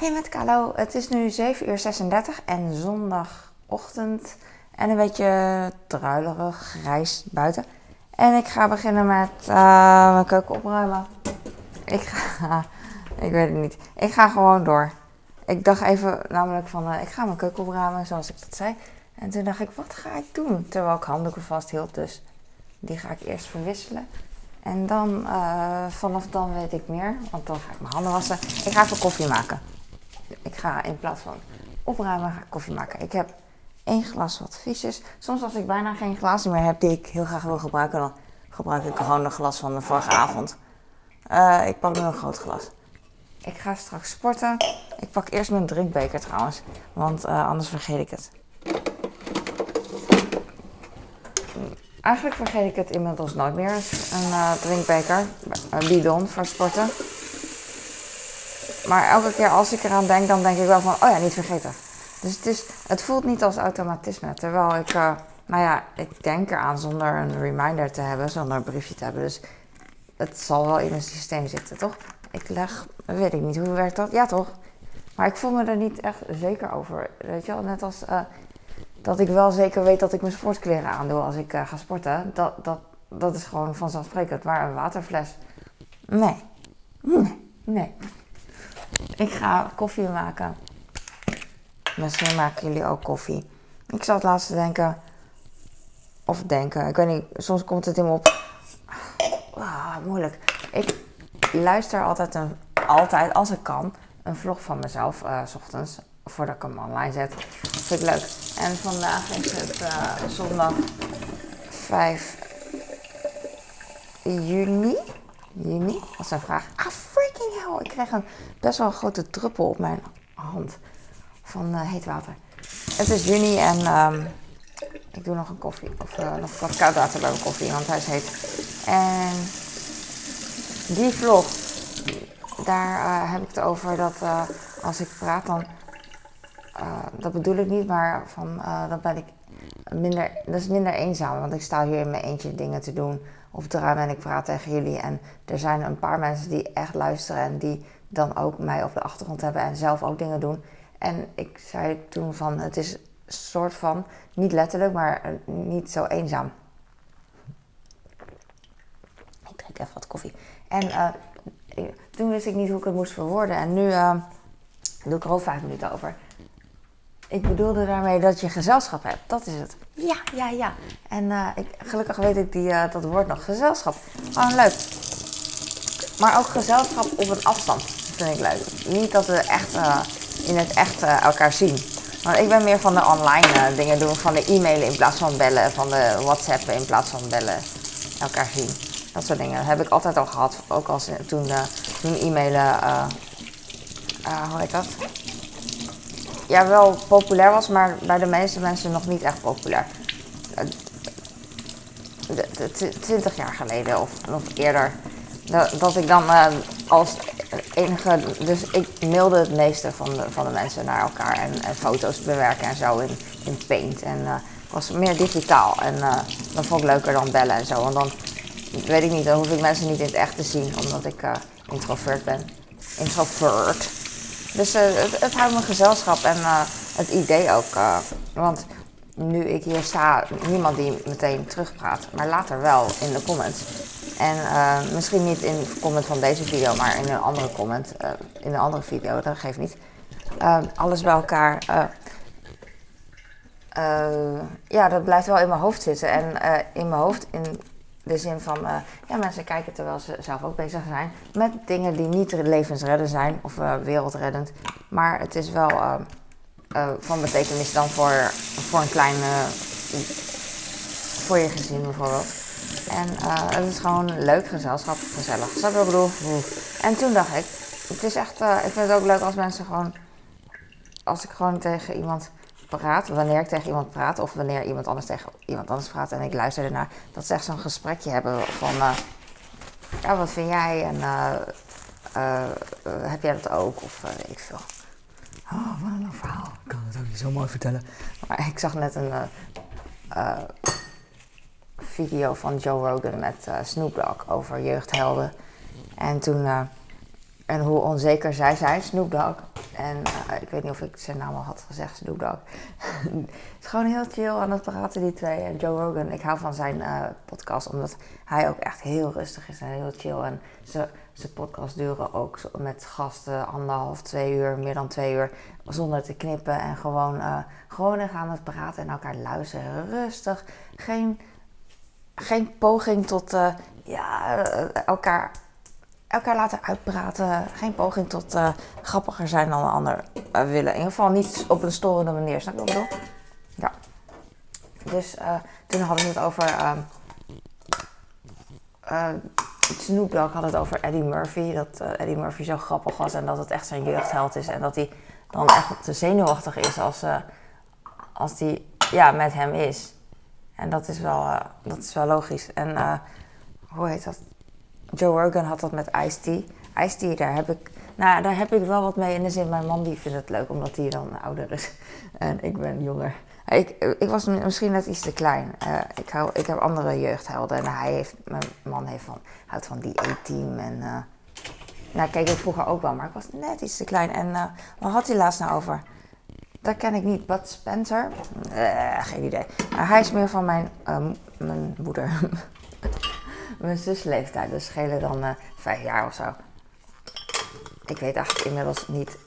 Hey met Carlo, het is nu 7 uur 36 en zondagochtend en een beetje druilerig, grijs buiten. En ik ga beginnen met uh, mijn keuken opruimen. Ik ga, ik weet het niet, ik ga gewoon door. Ik dacht even namelijk van, uh, ik ga mijn keuken opruimen zoals ik dat zei. En toen dacht ik, wat ga ik doen? Terwijl ik handdoeken vasthield, dus die ga ik eerst verwisselen. En dan, uh, vanaf dan weet ik meer, want dan ga ik mijn handen wassen. Ik ga even koffie maken. Ik ga in plaats van opruimen, ga ik koffie maken. Ik heb één glas wat vies is. Soms als ik bijna geen glazen meer heb die ik heel graag wil gebruiken, dan gebruik ik gewoon een glas van de vorige avond. Uh, ik pak nu een groot glas. Ik ga straks sporten. Ik pak eerst mijn drinkbeker trouwens, want uh, anders vergeet ik het. Eigenlijk vergeet ik het inmiddels nooit meer. Een uh, drinkbeker, een bidon voor sporten. Maar elke keer als ik eraan denk, dan denk ik wel van, oh ja, niet vergeten. Dus het, is, het voelt niet als automatisme. Terwijl ik, uh, nou ja, ik denk eraan zonder een reminder te hebben, zonder een briefje te hebben. Dus het zal wel in het systeem zitten, toch? Ik leg, weet ik niet, hoe werkt dat? Ja, toch? Maar ik voel me er niet echt zeker over. Weet je wel, net als uh, dat ik wel zeker weet dat ik mijn sportkleren aandoe als ik uh, ga sporten. Dat, dat, dat is gewoon vanzelfsprekend. Maar een waterfles, nee. Nee, nee. Ik ga koffie maken. Misschien maken jullie ook koffie. Ik zat laatst te denken. Of denken. Ik weet niet. Soms komt het in me op. Ah, moeilijk. Ik luister altijd, een, altijd als ik kan, een vlog van mezelf. Uh, s ochtends. Voordat ik hem online zet. Vind ik leuk. En vandaag is het uh, zondag 5 juni. Juni? Dat is een vraag. Ah, freaking hell. Ik kreeg een best wel een grote druppel op mijn hand van uh, heet water. Het is juni en um, ik doe nog een koffie. Of uh, nog wat koud water bij mijn koffie, want hij is heet. En die vlog, daar uh, heb ik het over dat als ik praat dan... dat bedoel ik niet, maar van, dan ben ik Dat is minder eenzaam, want ik sta hier in mijn eentje dingen te doen of te en ik praat tegen jullie. En er zijn een paar mensen die echt luisteren en die dan ook mij op de achtergrond hebben en zelf ook dingen doen. En ik zei toen van, het is een soort van, niet letterlijk, maar niet zo eenzaam. Ik drink even wat koffie. En uh, toen wist ik niet hoe ik het moest verwoorden. En nu uh, doe ik er ook vijf minuten over. Ik bedoelde daarmee dat je gezelschap hebt. Dat is het. Ja, ja, ja. En uh, ik, gelukkig weet ik die, uh, dat woord nog. Gezelschap. Gewoon leuk. Maar ook gezelschap op een afstand vind ik leuk. Niet dat we echt uh, in het echt elkaar zien. Want ik ben meer van de online dingen doen. Van de e-mailen in plaats van bellen. Van de whatsappen in plaats van bellen. Elkaar zien. Dat soort dingen. Dat heb ik altijd al gehad. Ook als toen, toen e-mailen... hoe heet dat? Ja, wel populair was, maar bij de meeste mensen nog niet echt populair. Twintig jaar geleden of nog eerder. Dat ik dan uh, als enige. Dus ik mailde het meeste van de, van de mensen naar elkaar en, en foto's bewerken en zo in, in Paint. En uh, was meer digitaal. En uh, dat vond ik leuker dan bellen en zo. Want dan weet ik niet, dan hoef ik mensen niet in het echt te zien, omdat ik introvert ben. Introvert. Dus uh, het, het, houdt me gezelschap en uh, het idee ook. Uh, want nu ik hier sta, niemand die meteen terugpraat, maar later wel in de comments. En misschien niet in de comment van deze video, maar in een andere comment, in een andere video, dat geeft niet. alles bij elkaar. ja, dat blijft wel in mijn hoofd zitten. En in mijn hoofd, in de zin van, uh, ja, mensen kijken terwijl ze zelf ook bezig zijn met dingen die niet levensreddend zijn of uh, wereldreddend. Maar het is wel uh, van betekenis dan voor, voor een kleine, voor je gezin bijvoorbeeld. En het is gewoon leuk gezelschap, gezellig. Snap je wat ik bedoel? En toen dacht ik, het is echt, ik vind het ook leuk als mensen gewoon, als ik gewoon tegen iemand praat, wanneer ik tegen iemand praat of wanneer iemand anders tegen iemand anders praat en ik luister ernaar, dat ze echt zo'n gesprekje hebben van, uh, ja, wat vind jij en uh, uh, heb jij dat ook of weet ik veel. Oh, wat een verhaal. Ik kan het ook niet zo mooi vertellen. Maar ik zag net een video van Joe Rogan met Snoop Dogg over jeugdhelden. En toen, en hoe onzeker zij zijn, Snoop Dogg, En eh, ik weet niet of ik zijn naam al had gezegd, Snoop Dogg. Het is gewoon heel chill aan het praten, die twee. En Joe Rogan, ik hou van zijn uh, podcast, omdat hij ook echt heel rustig is en heel chill. En zijn podcast duren ook met gasten anderhalf, twee uur, meer dan twee uur. Zonder te knippen en gewoon, uh, gewoon aan het praten en elkaar luisteren. Rustig. Geen, geen poging tot ja, elkaar elkaar laten uitpraten. Geen poging tot uh, grappiger zijn dan de ander uh, willen. In ieder geval niet op een storende manier. Snap je wat ik bedoel? Ja. Dus uh, toen hadden we het over... Snoop Dogg had het over Eddie Murphy. Dat Eddie Murphy zo grappig was en dat het echt zijn jeugdheld is. En dat hij dan echt te zenuwachtig is als, als hij ja, met hem is. En dat is wel, dat is wel logisch. En hoe heet dat? Joe Rogan had dat met Ice-T. Ice-T, daar heb ik... Nou, daar heb ik wel wat mee in de zin, mijn man die vindt het leuk omdat hij dan ouder is. En ik ben jonger. Ik, ik was misschien net iets te klein. Uh, ik, hou, ik heb andere jeugdhelden. En hij heeft, mijn man heeft van, houdt van die A-team. En uh, nou, keek ik vroeger ook wel, maar ik was net iets te klein. En uh, wat had hij laatst nou over? Dat ken ik niet. Bud Spencer? geen idee. Hij is meer van mijn, mijn moeder. mijn zus leeftijd. Dus schelen dan uh, vijf jaar of zo. Ik weet eigenlijk inmiddels niet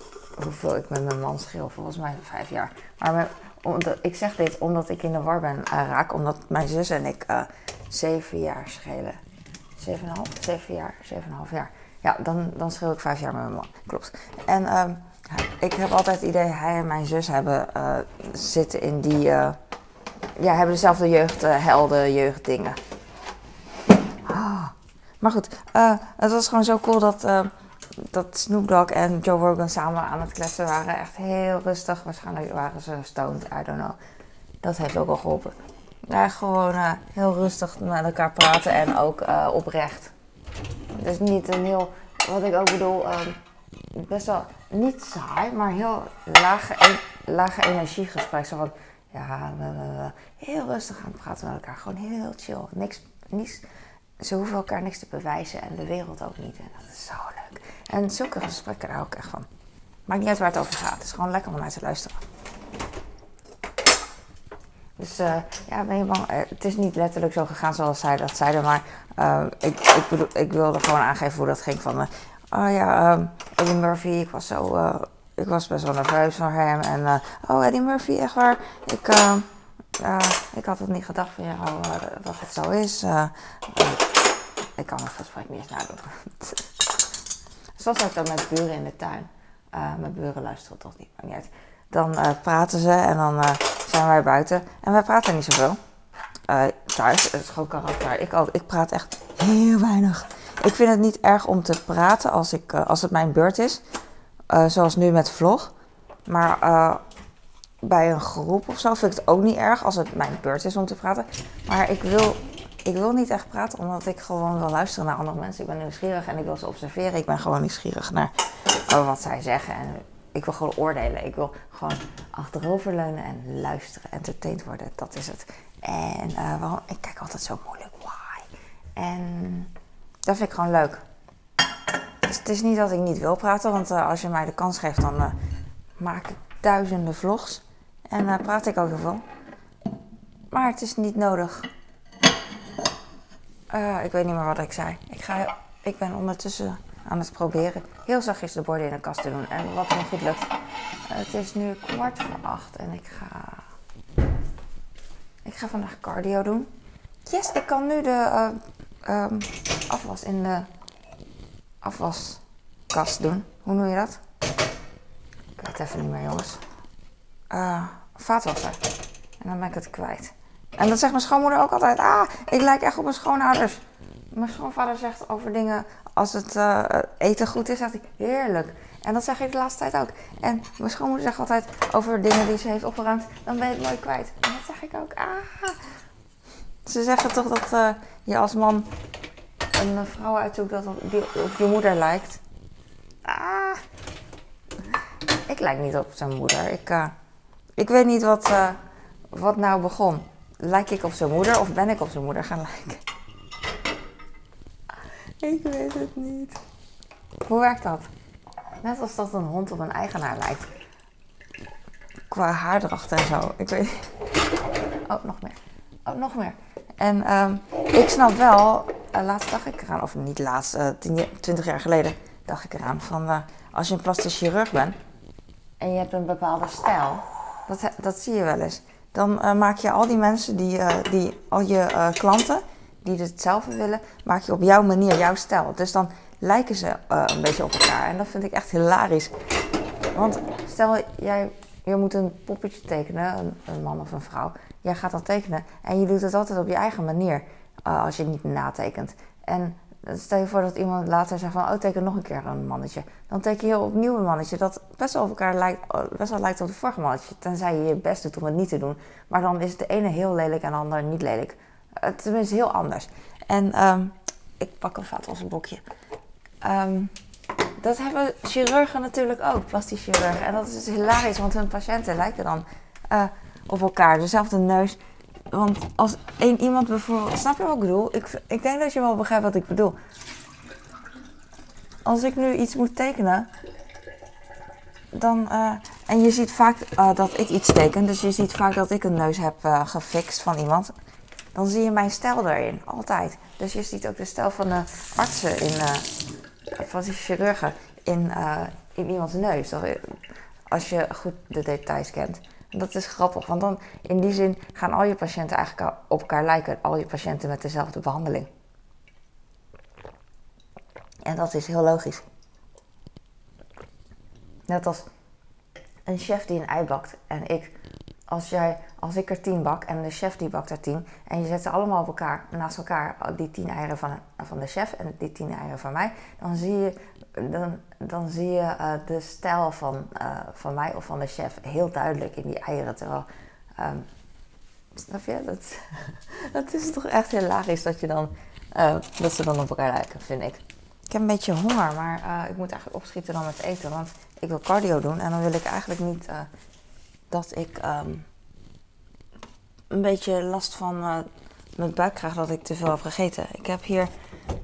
hoeveel ik met mijn man scheel. Volgens mij vijf jaar. Maar omdat, ik zeg dit omdat ik in de war ben uh, raak. Omdat mijn zus en ik uh, zeven jaar schelen. Zeven en half? Zeven jaar. Zeven en half jaar. Ja, dan, dan scheel ik vijf jaar met mijn man. Klopt. En uh, ik heb altijd het idee, hij en mijn zus hebben zitten in die... ja, hebben dezelfde jeugdhelden, jeugddingen. Maar goed, uh, het was gewoon zo cool dat, uh, dat Snoop Dogg en Joe Rogan samen aan het kletsen waren. Echt heel rustig. Waarschijnlijk waren ze stoned, I don't know. Dat heeft ook al geholpen. Ja, gewoon uh, heel rustig met elkaar praten en ook oprecht. Dus niet een heel, wat ik ook bedoel, best wel niet saai, maar heel lage, e lage energiegesprek. Zo van, ja, heel rustig aan het praten met elkaar. Gewoon heel chill. Niks, niets ze hoeven elkaar niks te bewijzen en de wereld ook niet. En dat is zo leuk. En zulke gesprekken daar ook echt van. Maakt niet uit waar het over gaat. Het is gewoon lekker om naar te luisteren. Dus uh, ja, ben je bang? Eh, het is niet letterlijk zo gegaan zoals zij dat zeiden. Maar uh, ik, ik, bedoel, ik wilde gewoon aangeven hoe dat ging. Van, oh ja, um, Eddie Murphy. Ik was zo... ik was best wel nerveus voor hem. En oh, Eddie Murphy, echt waar. Ik... Uh, ik had het niet gedacht van jou uh, dat het zo is. Uh, ik kan het gesprek niet eens nadoen. Zoals ik dan met buren in de tuin. mijn buren luisteren toch niet, uit. Dan praten ze en dan zijn wij buiten. En wij praten niet zoveel. thuis, het is gewoon karakter. Ik, ook, ik praat echt heel weinig. Ik vind het niet erg om te praten als, ik, als het mijn beurt is. zoals nu met vlog. Maar bij een groep of zo vind ik het ook niet erg als het mijn beurt is om te praten. Maar ik wil, ik wil niet echt praten omdat ik gewoon wil luisteren naar andere mensen. Ik ben nieuwsgierig en ik wil ze observeren. Ik ben gewoon nieuwsgierig naar wat zij zeggen. En ik wil gewoon oordelen. Ik wil gewoon achteroverleunen en luisteren. Entertained worden, dat is het. En uh, waarom, ik kijk altijd zo moeilijk. Why? En dat vind ik gewoon leuk. Dus het is niet dat ik niet wil praten, want uh, als je mij de kans geeft, dan uh, maak ik duizenden vlogs. En daar praat ik ook heel veel. Maar het is niet nodig. Uh, ik weet niet meer wat ik zei. Ik, ga, ik ben ondertussen aan het proberen heel zachtjes de borden in de kast te doen. En wat me goed lukt. Het is nu kwart voor acht en ik ga... Ik ga vandaag cardio doen. Yes, ik kan nu de uh, um, afwas in de afwaskast doen. Hoe noem je dat? Ik weet het even niet meer, jongens. Uh, vaatwasser. En dan ben ik het kwijt. En dat zegt mijn schoonmoeder ook altijd. Ah, ik lijk echt op mijn schoonouders. Mijn schoonvader zegt over dingen, als het uh, eten goed is, zegt hij heerlijk. En dat zeg ik de laatste tijd ook. En mijn schoonmoeder zegt altijd over dingen die ze heeft opgeruimd, dan ben je het mooi kwijt. En dat zeg ik ook. Ah. Ze zeggen toch dat uh, je als man een vrouw uitzoekt die op je moeder lijkt. Ah. Ik lijk niet op zijn moeder. Ik, uh, ik weet niet wat, uh, wat nou begon. Lijk ik op zijn moeder of ben ik op zijn moeder gaan lijken? Ik weet het niet. Hoe werkt dat? Net als dat een hond op een eigenaar lijkt. Qua haardracht en zo. Ik weet Oh, nog meer. Oh, nog meer. En um, ik snap wel, uh, laatst dacht ik eraan, of niet laatst, uh, 20 jaar geleden dacht ik eraan, van als je een plastisch chirurg bent en je hebt een bepaalde stijl, dat, dat zie je wel eens. Dan uh, maak je al die mensen, die, die, al je klanten, die hetzelfde willen, maak je op jouw manier, jouw stijl. Dus dan lijken ze een beetje op elkaar. En dat vind ik echt hilarisch. Want stel, jij je moet een poppetje tekenen, een, een, man of een vrouw. Jij gaat dat tekenen en je doet het altijd op je eigen manier als je niet natekent. En stel je voor dat iemand later zegt van, oh teken nog een keer een mannetje. Dan teken je opnieuw een mannetje dat best wel op elkaar lijkt, best wel lijkt op het vorige mannetje. Tenzij je je best doet om het niet te doen. Maar dan is de ene heel lelijk en de andere niet lelijk. Uh, tenminste heel anders. En um, ik pak een een boekje. Um, dat hebben chirurgen natuurlijk ook, plastisch chirurgen. En dat is hilarisch, want hun patiënten lijken dan uh, op elkaar. Dezelfde neus. Want als iemand bijvoorbeeld... Snap je wat ik bedoel? Ik, ik denk dat je wel begrijpt wat ik bedoel. Als ik nu iets moet tekenen... Dan, uh, en je ziet vaak uh, dat ik iets teken. Dus je ziet vaak dat ik een neus heb gefixt van iemand. Dan zie je mijn stijl erin. Altijd. Dus je ziet ook de stijl van de artsen in van die chirurgen in, in iemands neus. Als je goed de details kent. Dat is grappig, want dan in die zin gaan al je patiënten eigenlijk op elkaar lijken. Al je patiënten met dezelfde behandeling. En dat is heel logisch. Net als een chef die een ei bakt en ik als, jij, als ik er tien bak en de chef die bakt er tien. En je zet ze allemaal op elkaar, naast elkaar, die tien eieren van, van de chef en die tien eieren van mij. Dan zie je, dan, dan zie je uh, de stijl van, uh, van mij of van de chef heel duidelijk in die eieren. Terwijl, um, snap je? Dat, dat is toch echt hilarisch dat, je dan, uh, dat ze dan op elkaar lijken, vind ik. Ik heb een beetje honger, maar ik moet eigenlijk opschieten dan met eten. Want ik wil cardio doen en dan wil ik eigenlijk niet dat ik um, een beetje last van uh, mijn buik krijg dat ik te veel heb gegeten. Ik heb hier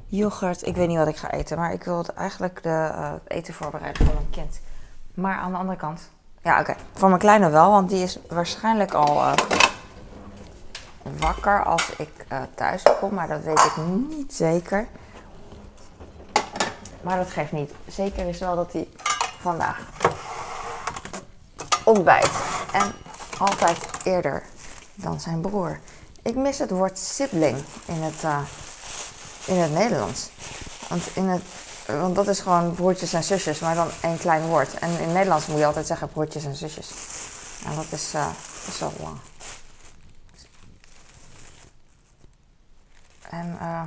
yoghurt. Ik weet niet wat ik ga eten, maar ik wil eigenlijk de uh, eten voorbereiden voor mijn kind. Maar aan de andere kant, ja, oké. Voor mijn kleine wel, want die is waarschijnlijk al uh, wakker als ik thuis kom, maar dat weet ik niet zeker. Maar dat geeft niet. Zeker is wel dat hij vandaag ontbijt. En altijd eerder dan zijn broer. Ik mis het woord sibling in het, uh, in het Nederlands. Want, in het, want dat is gewoon broertjes en zusjes, maar dan één klein woord. En in het Nederlands moet je altijd zeggen broertjes en zusjes. En dat is, uh, lang. En uh,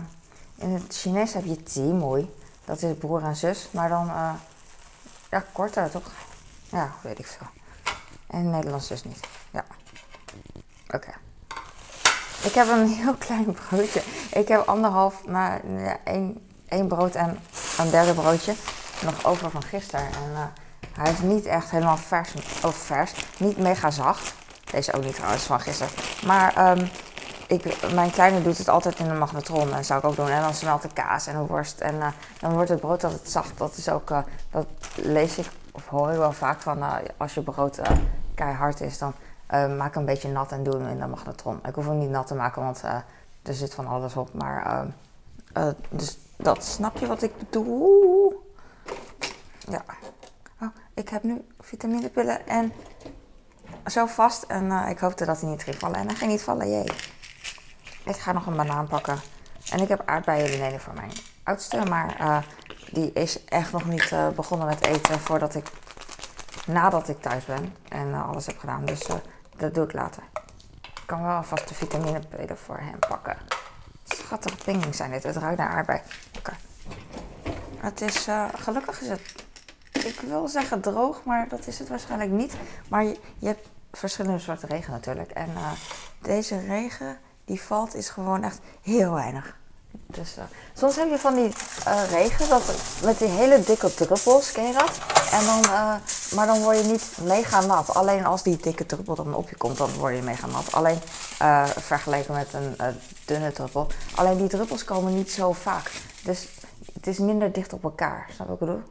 in het Chinees heb je mooi. Dat is broer en zus, maar dan ja, korter toch? Ja, weet ik veel. En Nederlands dus niet. Ja. Oké. Ik heb een heel klein broodje. Ik heb anderhalf, maar ja, één, brood en een derde broodje nog over van gisteren. En uh, hij is niet echt helemaal vers, of vers, niet mega zacht. Deze ook niet trouwens van gisteren. Maar um, ik, mijn kleine doet het altijd in de magnetron. En zou ik ook doen. En dan smelt de kaas en de worst. En uh, dan wordt het brood altijd zacht. Dat is ook, uh, dat lees ik of hoor ik wel vaak van als je brood keihard is, dan uh, maak een beetje nat en doe hem in de magnetron. Ik hoef hem niet nat te maken, want uh, er zit van alles op. Maar uh, dus dat snap je wat ik bedoel? Ja. Oh, ik heb nu vitaminepillen en zo vast. En ik hoopte dat hij niet ging vallen. En hij ging niet vallen, jee. Ik ga nog een banaan pakken. En ik heb aardbeien beneden voor mijn oudste. Maar die is echt nog niet begonnen met eten voordat ik nadat ik thuis ben en uh, alles heb gedaan. Dus uh, dat doe ik later. Ik kan wel alvast de vitaminepillen voor hem pakken. Schattige pinging zijn dit. Het ruikt naar aardbei. Okay. Het is, uh, gelukkig is het, ik wil zeggen droog, maar dat is het waarschijnlijk niet. Maar je, je hebt verschillende soorten regen natuurlijk. En deze regen die valt is gewoon echt heel weinig. Dus, uh, soms heb je van die uh, regen dat, met die hele dikke druppels, ken je dat? En dan, uh, maar dan word je niet mega nat. Alleen als die dikke druppel dan op je komt, dan word je mega nat. Alleen vergeleken met een dunne druppel. Alleen die druppels komen niet zo vaak. Dus het is minder dicht op elkaar. Snap ik bedoel?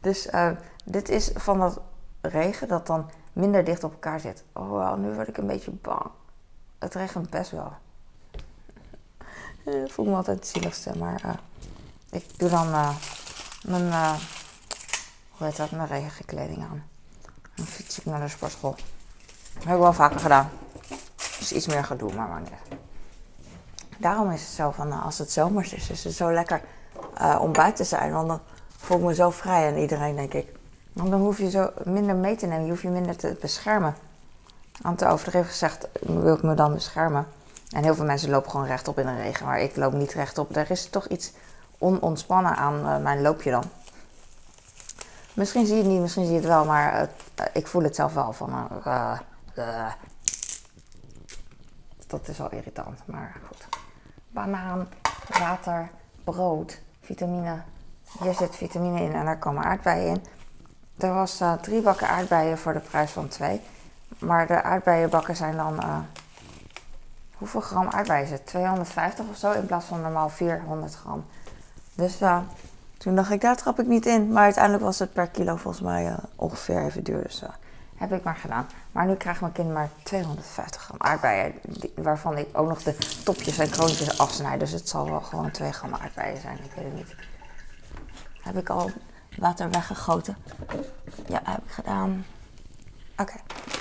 Dus dit is van dat regen dat dan minder dicht op elkaar zit. Oh, wow, nu word ik een beetje bang. Het regent best wel. Ik voel me altijd het zieligste, maar uh, ik doe dan uh, mijn, uh, hoe heet dat, mijn regenkleding aan. Dan fiets ik naar de sportschool. Dat heb ik wel vaker gedaan. Dus iets meer gedoe, maar niet. Daarom is het zo van, als het zomers is, is het zo lekker om buiten te zijn. Want dan voel ik me zo vrij en iedereen, denk ik. Want dan hoef je zo minder mee te nemen, je hoeft je minder te beschermen. Want te overdreven gezegd wil ik me dan beschermen. En heel veel mensen lopen gewoon rechtop in de regen, maar ik loop niet rechtop. Er is toch iets onontspannen aan uh, mijn loopje dan. Misschien zie je het niet, misschien zie je het wel, maar uh, ik voel het zelf wel van. Uh, dat is wel irritant, maar goed. Banaan, water, brood, vitamine. Hier zit vitamine in en daar komen aardbeien in. Er was drie bakken aardbeien voor de prijs van twee. Maar de aardbeienbakken zijn dan hoeveel gram aardbeien is het? 250 of zo in plaats van normaal 400 gram. Dus uh, toen dacht ik, daar trap ik niet in. Maar uiteindelijk was het per kilo volgens mij uh, ongeveer even duur. Dus uh, heb ik maar gedaan. Maar nu krijgt mijn kind maar 250 gram aardbeien. Waarvan ik ook nog de topjes en kroontjes afsnijd. Dus het zal wel gewoon 2 gram aardbeien zijn. Ik weet het niet. Heb ik al water weggegoten? Ja, heb ik gedaan. Oké,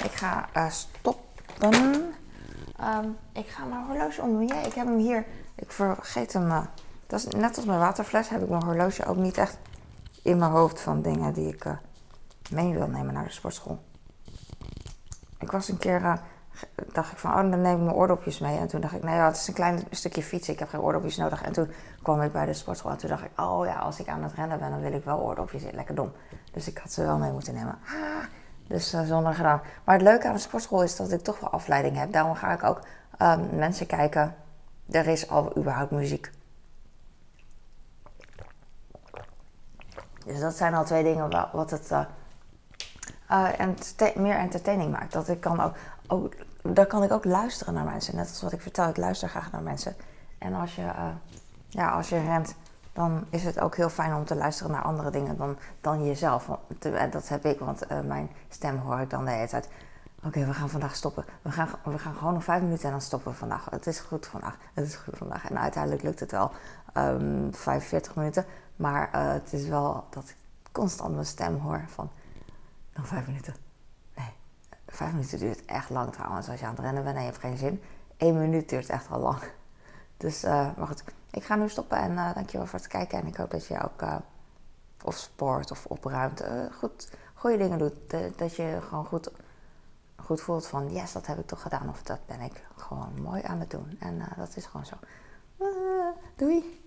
ik ga stoppen. Um, ik ga mijn horloge omwieën. Ik heb hem hier. Ik vergeet hem. Uh, dat is net als mijn waterfles heb ik mijn horloge ook niet echt in mijn hoofd van dingen die ik uh, mee wil nemen naar de sportschool. Ik was een keer, uh, dacht ik van, oh, dan neem ik mijn oordopjes mee. En toen dacht ik, nee, ja, het is een klein stukje fietsen. Ik heb geen oordopjes nodig. En toen kwam ik bij de sportschool en toen dacht ik, oh ja, als ik aan het rennen ben, dan wil ik wel oordopjes in. Lekker dom. Dus ik had ze wel mee moeten nemen. Ah, dus uh, zonder gedaan. Maar het leuke aan de sportschool is dat ik toch wel afleiding heb. Daarom ga ik ook um, mensen kijken. Er is al überhaupt muziek. Dus dat zijn al twee dingen wat het uh, ent meer entertaining maakt. Dat ik kan ook, ook, daar kan ik ook luisteren naar mensen. Net als wat ik vertel, ik luister graag naar mensen. En als je, ja, als je rent, dan is het ook heel fijn om te luisteren naar andere dingen dan, dan jezelf. Dat heb ik, want uh, mijn stem hoor ik dan de hele tijd. Oké, we gaan vandaag stoppen. We gaan, we gaan gewoon nog vijf minuten en dan stoppen we vandaag. Het is goed vandaag. Het is goed vandaag. En uiteindelijk lukt het wel um, 45 minuten. Maar uh, het is wel dat ik constant mijn stem hoor van nog vijf minuten. Nee, vijf minuten duurt echt lang trouwens. Als je aan het rennen bent en je hebt geen zin. Eén minuut duurt echt al lang. Dus, uh, maar ik ga nu stoppen en uh, dankjewel voor het kijken. En ik hoop dat je ook uh, of sport of opruimt, uh, goed, goede dingen doet. dat je gewoon goed, goed voelt van yes, dat heb ik toch gedaan. Of dat ben ik gewoon mooi aan het doen. En dat is gewoon zo. doei!